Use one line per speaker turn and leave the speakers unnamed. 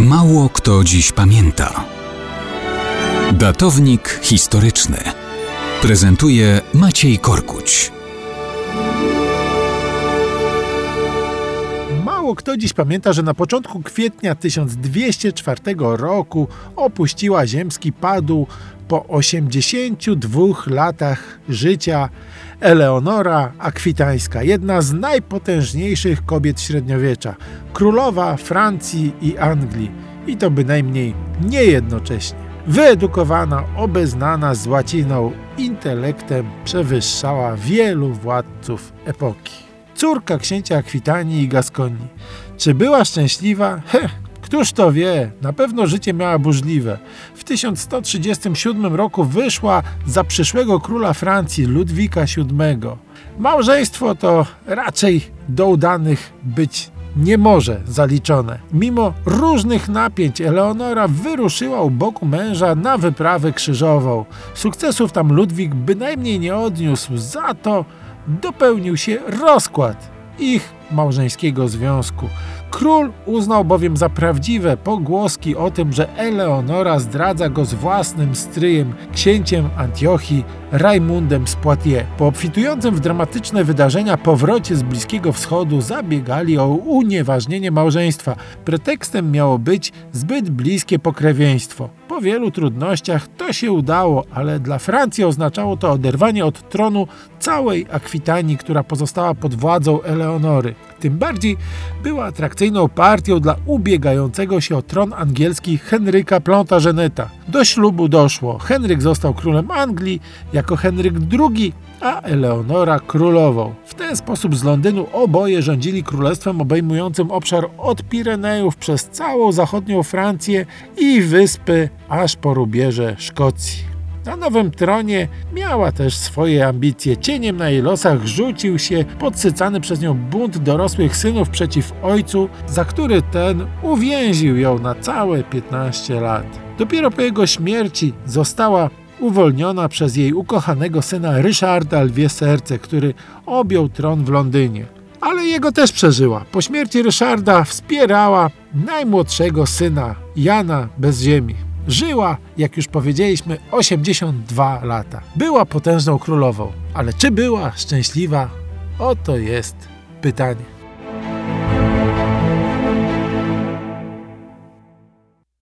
Mało kto dziś pamięta. Datownik historyczny prezentuje Maciej Korkuć.
Mało kto dziś pamięta, że na początku kwietnia 1204 roku opuściła ziemski padł po 82 latach życia Eleonora Akwitańska, jedna z najpotężniejszych kobiet średniowiecza, królowa Francji i Anglii i to bynajmniej nie jednocześnie. Wyedukowana, obeznana z łaciną, intelektem przewyższała wielu władców epoki. Córka księcia Akwitanii i Gaskonii. Czy była szczęśliwa? Heh, Któż to wie? Na pewno życie miała burzliwe. W 1137 roku wyszła za przyszłego króla Francji Ludwika VII. Małżeństwo to raczej do udanych być nie może zaliczone. Mimo różnych napięć Eleonora wyruszyła u boku męża na wyprawę krzyżową. Sukcesów tam Ludwik bynajmniej nie odniósł, za to dopełnił się rozkład ich małżeńskiego związku. Król uznał bowiem za prawdziwe pogłoski o tym, że Eleonora zdradza go z własnym stryjem, księciem Antiochii, Rajmundem z Poitiers. Po obfitującym w dramatyczne wydarzenia powrocie z Bliskiego Wschodu zabiegali o unieważnienie małżeństwa. Pretekstem miało być zbyt bliskie pokrewieństwo. Po wielu trudnościach to się udało, ale dla Francji oznaczało to oderwanie od tronu całej Akwitanii, która pozostała pod władzą Eleonory. Tym bardziej była atrakcyjną partią dla ubiegającego się o tron angielski Henryka Plantageneta. Do ślubu doszło. Henryk został królem Anglii jako Henryk II, a Eleonora królową. W ten sposób z Londynu oboje rządzili królestwem obejmującym obszar od Pirenejów przez całą zachodnią Francję i wyspy aż po rubieże Szkocji. Na nowym tronie miała też swoje ambicje. Cieniem na jej losach rzucił się podsycany przez nią bunt dorosłych synów przeciw ojcu, za który ten uwięził ją na całe 15 lat. Dopiero po jego śmierci została uwolniona przez jej ukochanego syna Ryszarda Lwie Serce, który objął tron w Londynie. Ale jego też przeżyła. Po śmierci Ryszarda wspierała najmłodszego syna Jana bez ziemi. Żyła, jak już powiedzieliśmy, 82 lata. Była potężną królową, ale czy była szczęśliwa? Oto jest pytanie.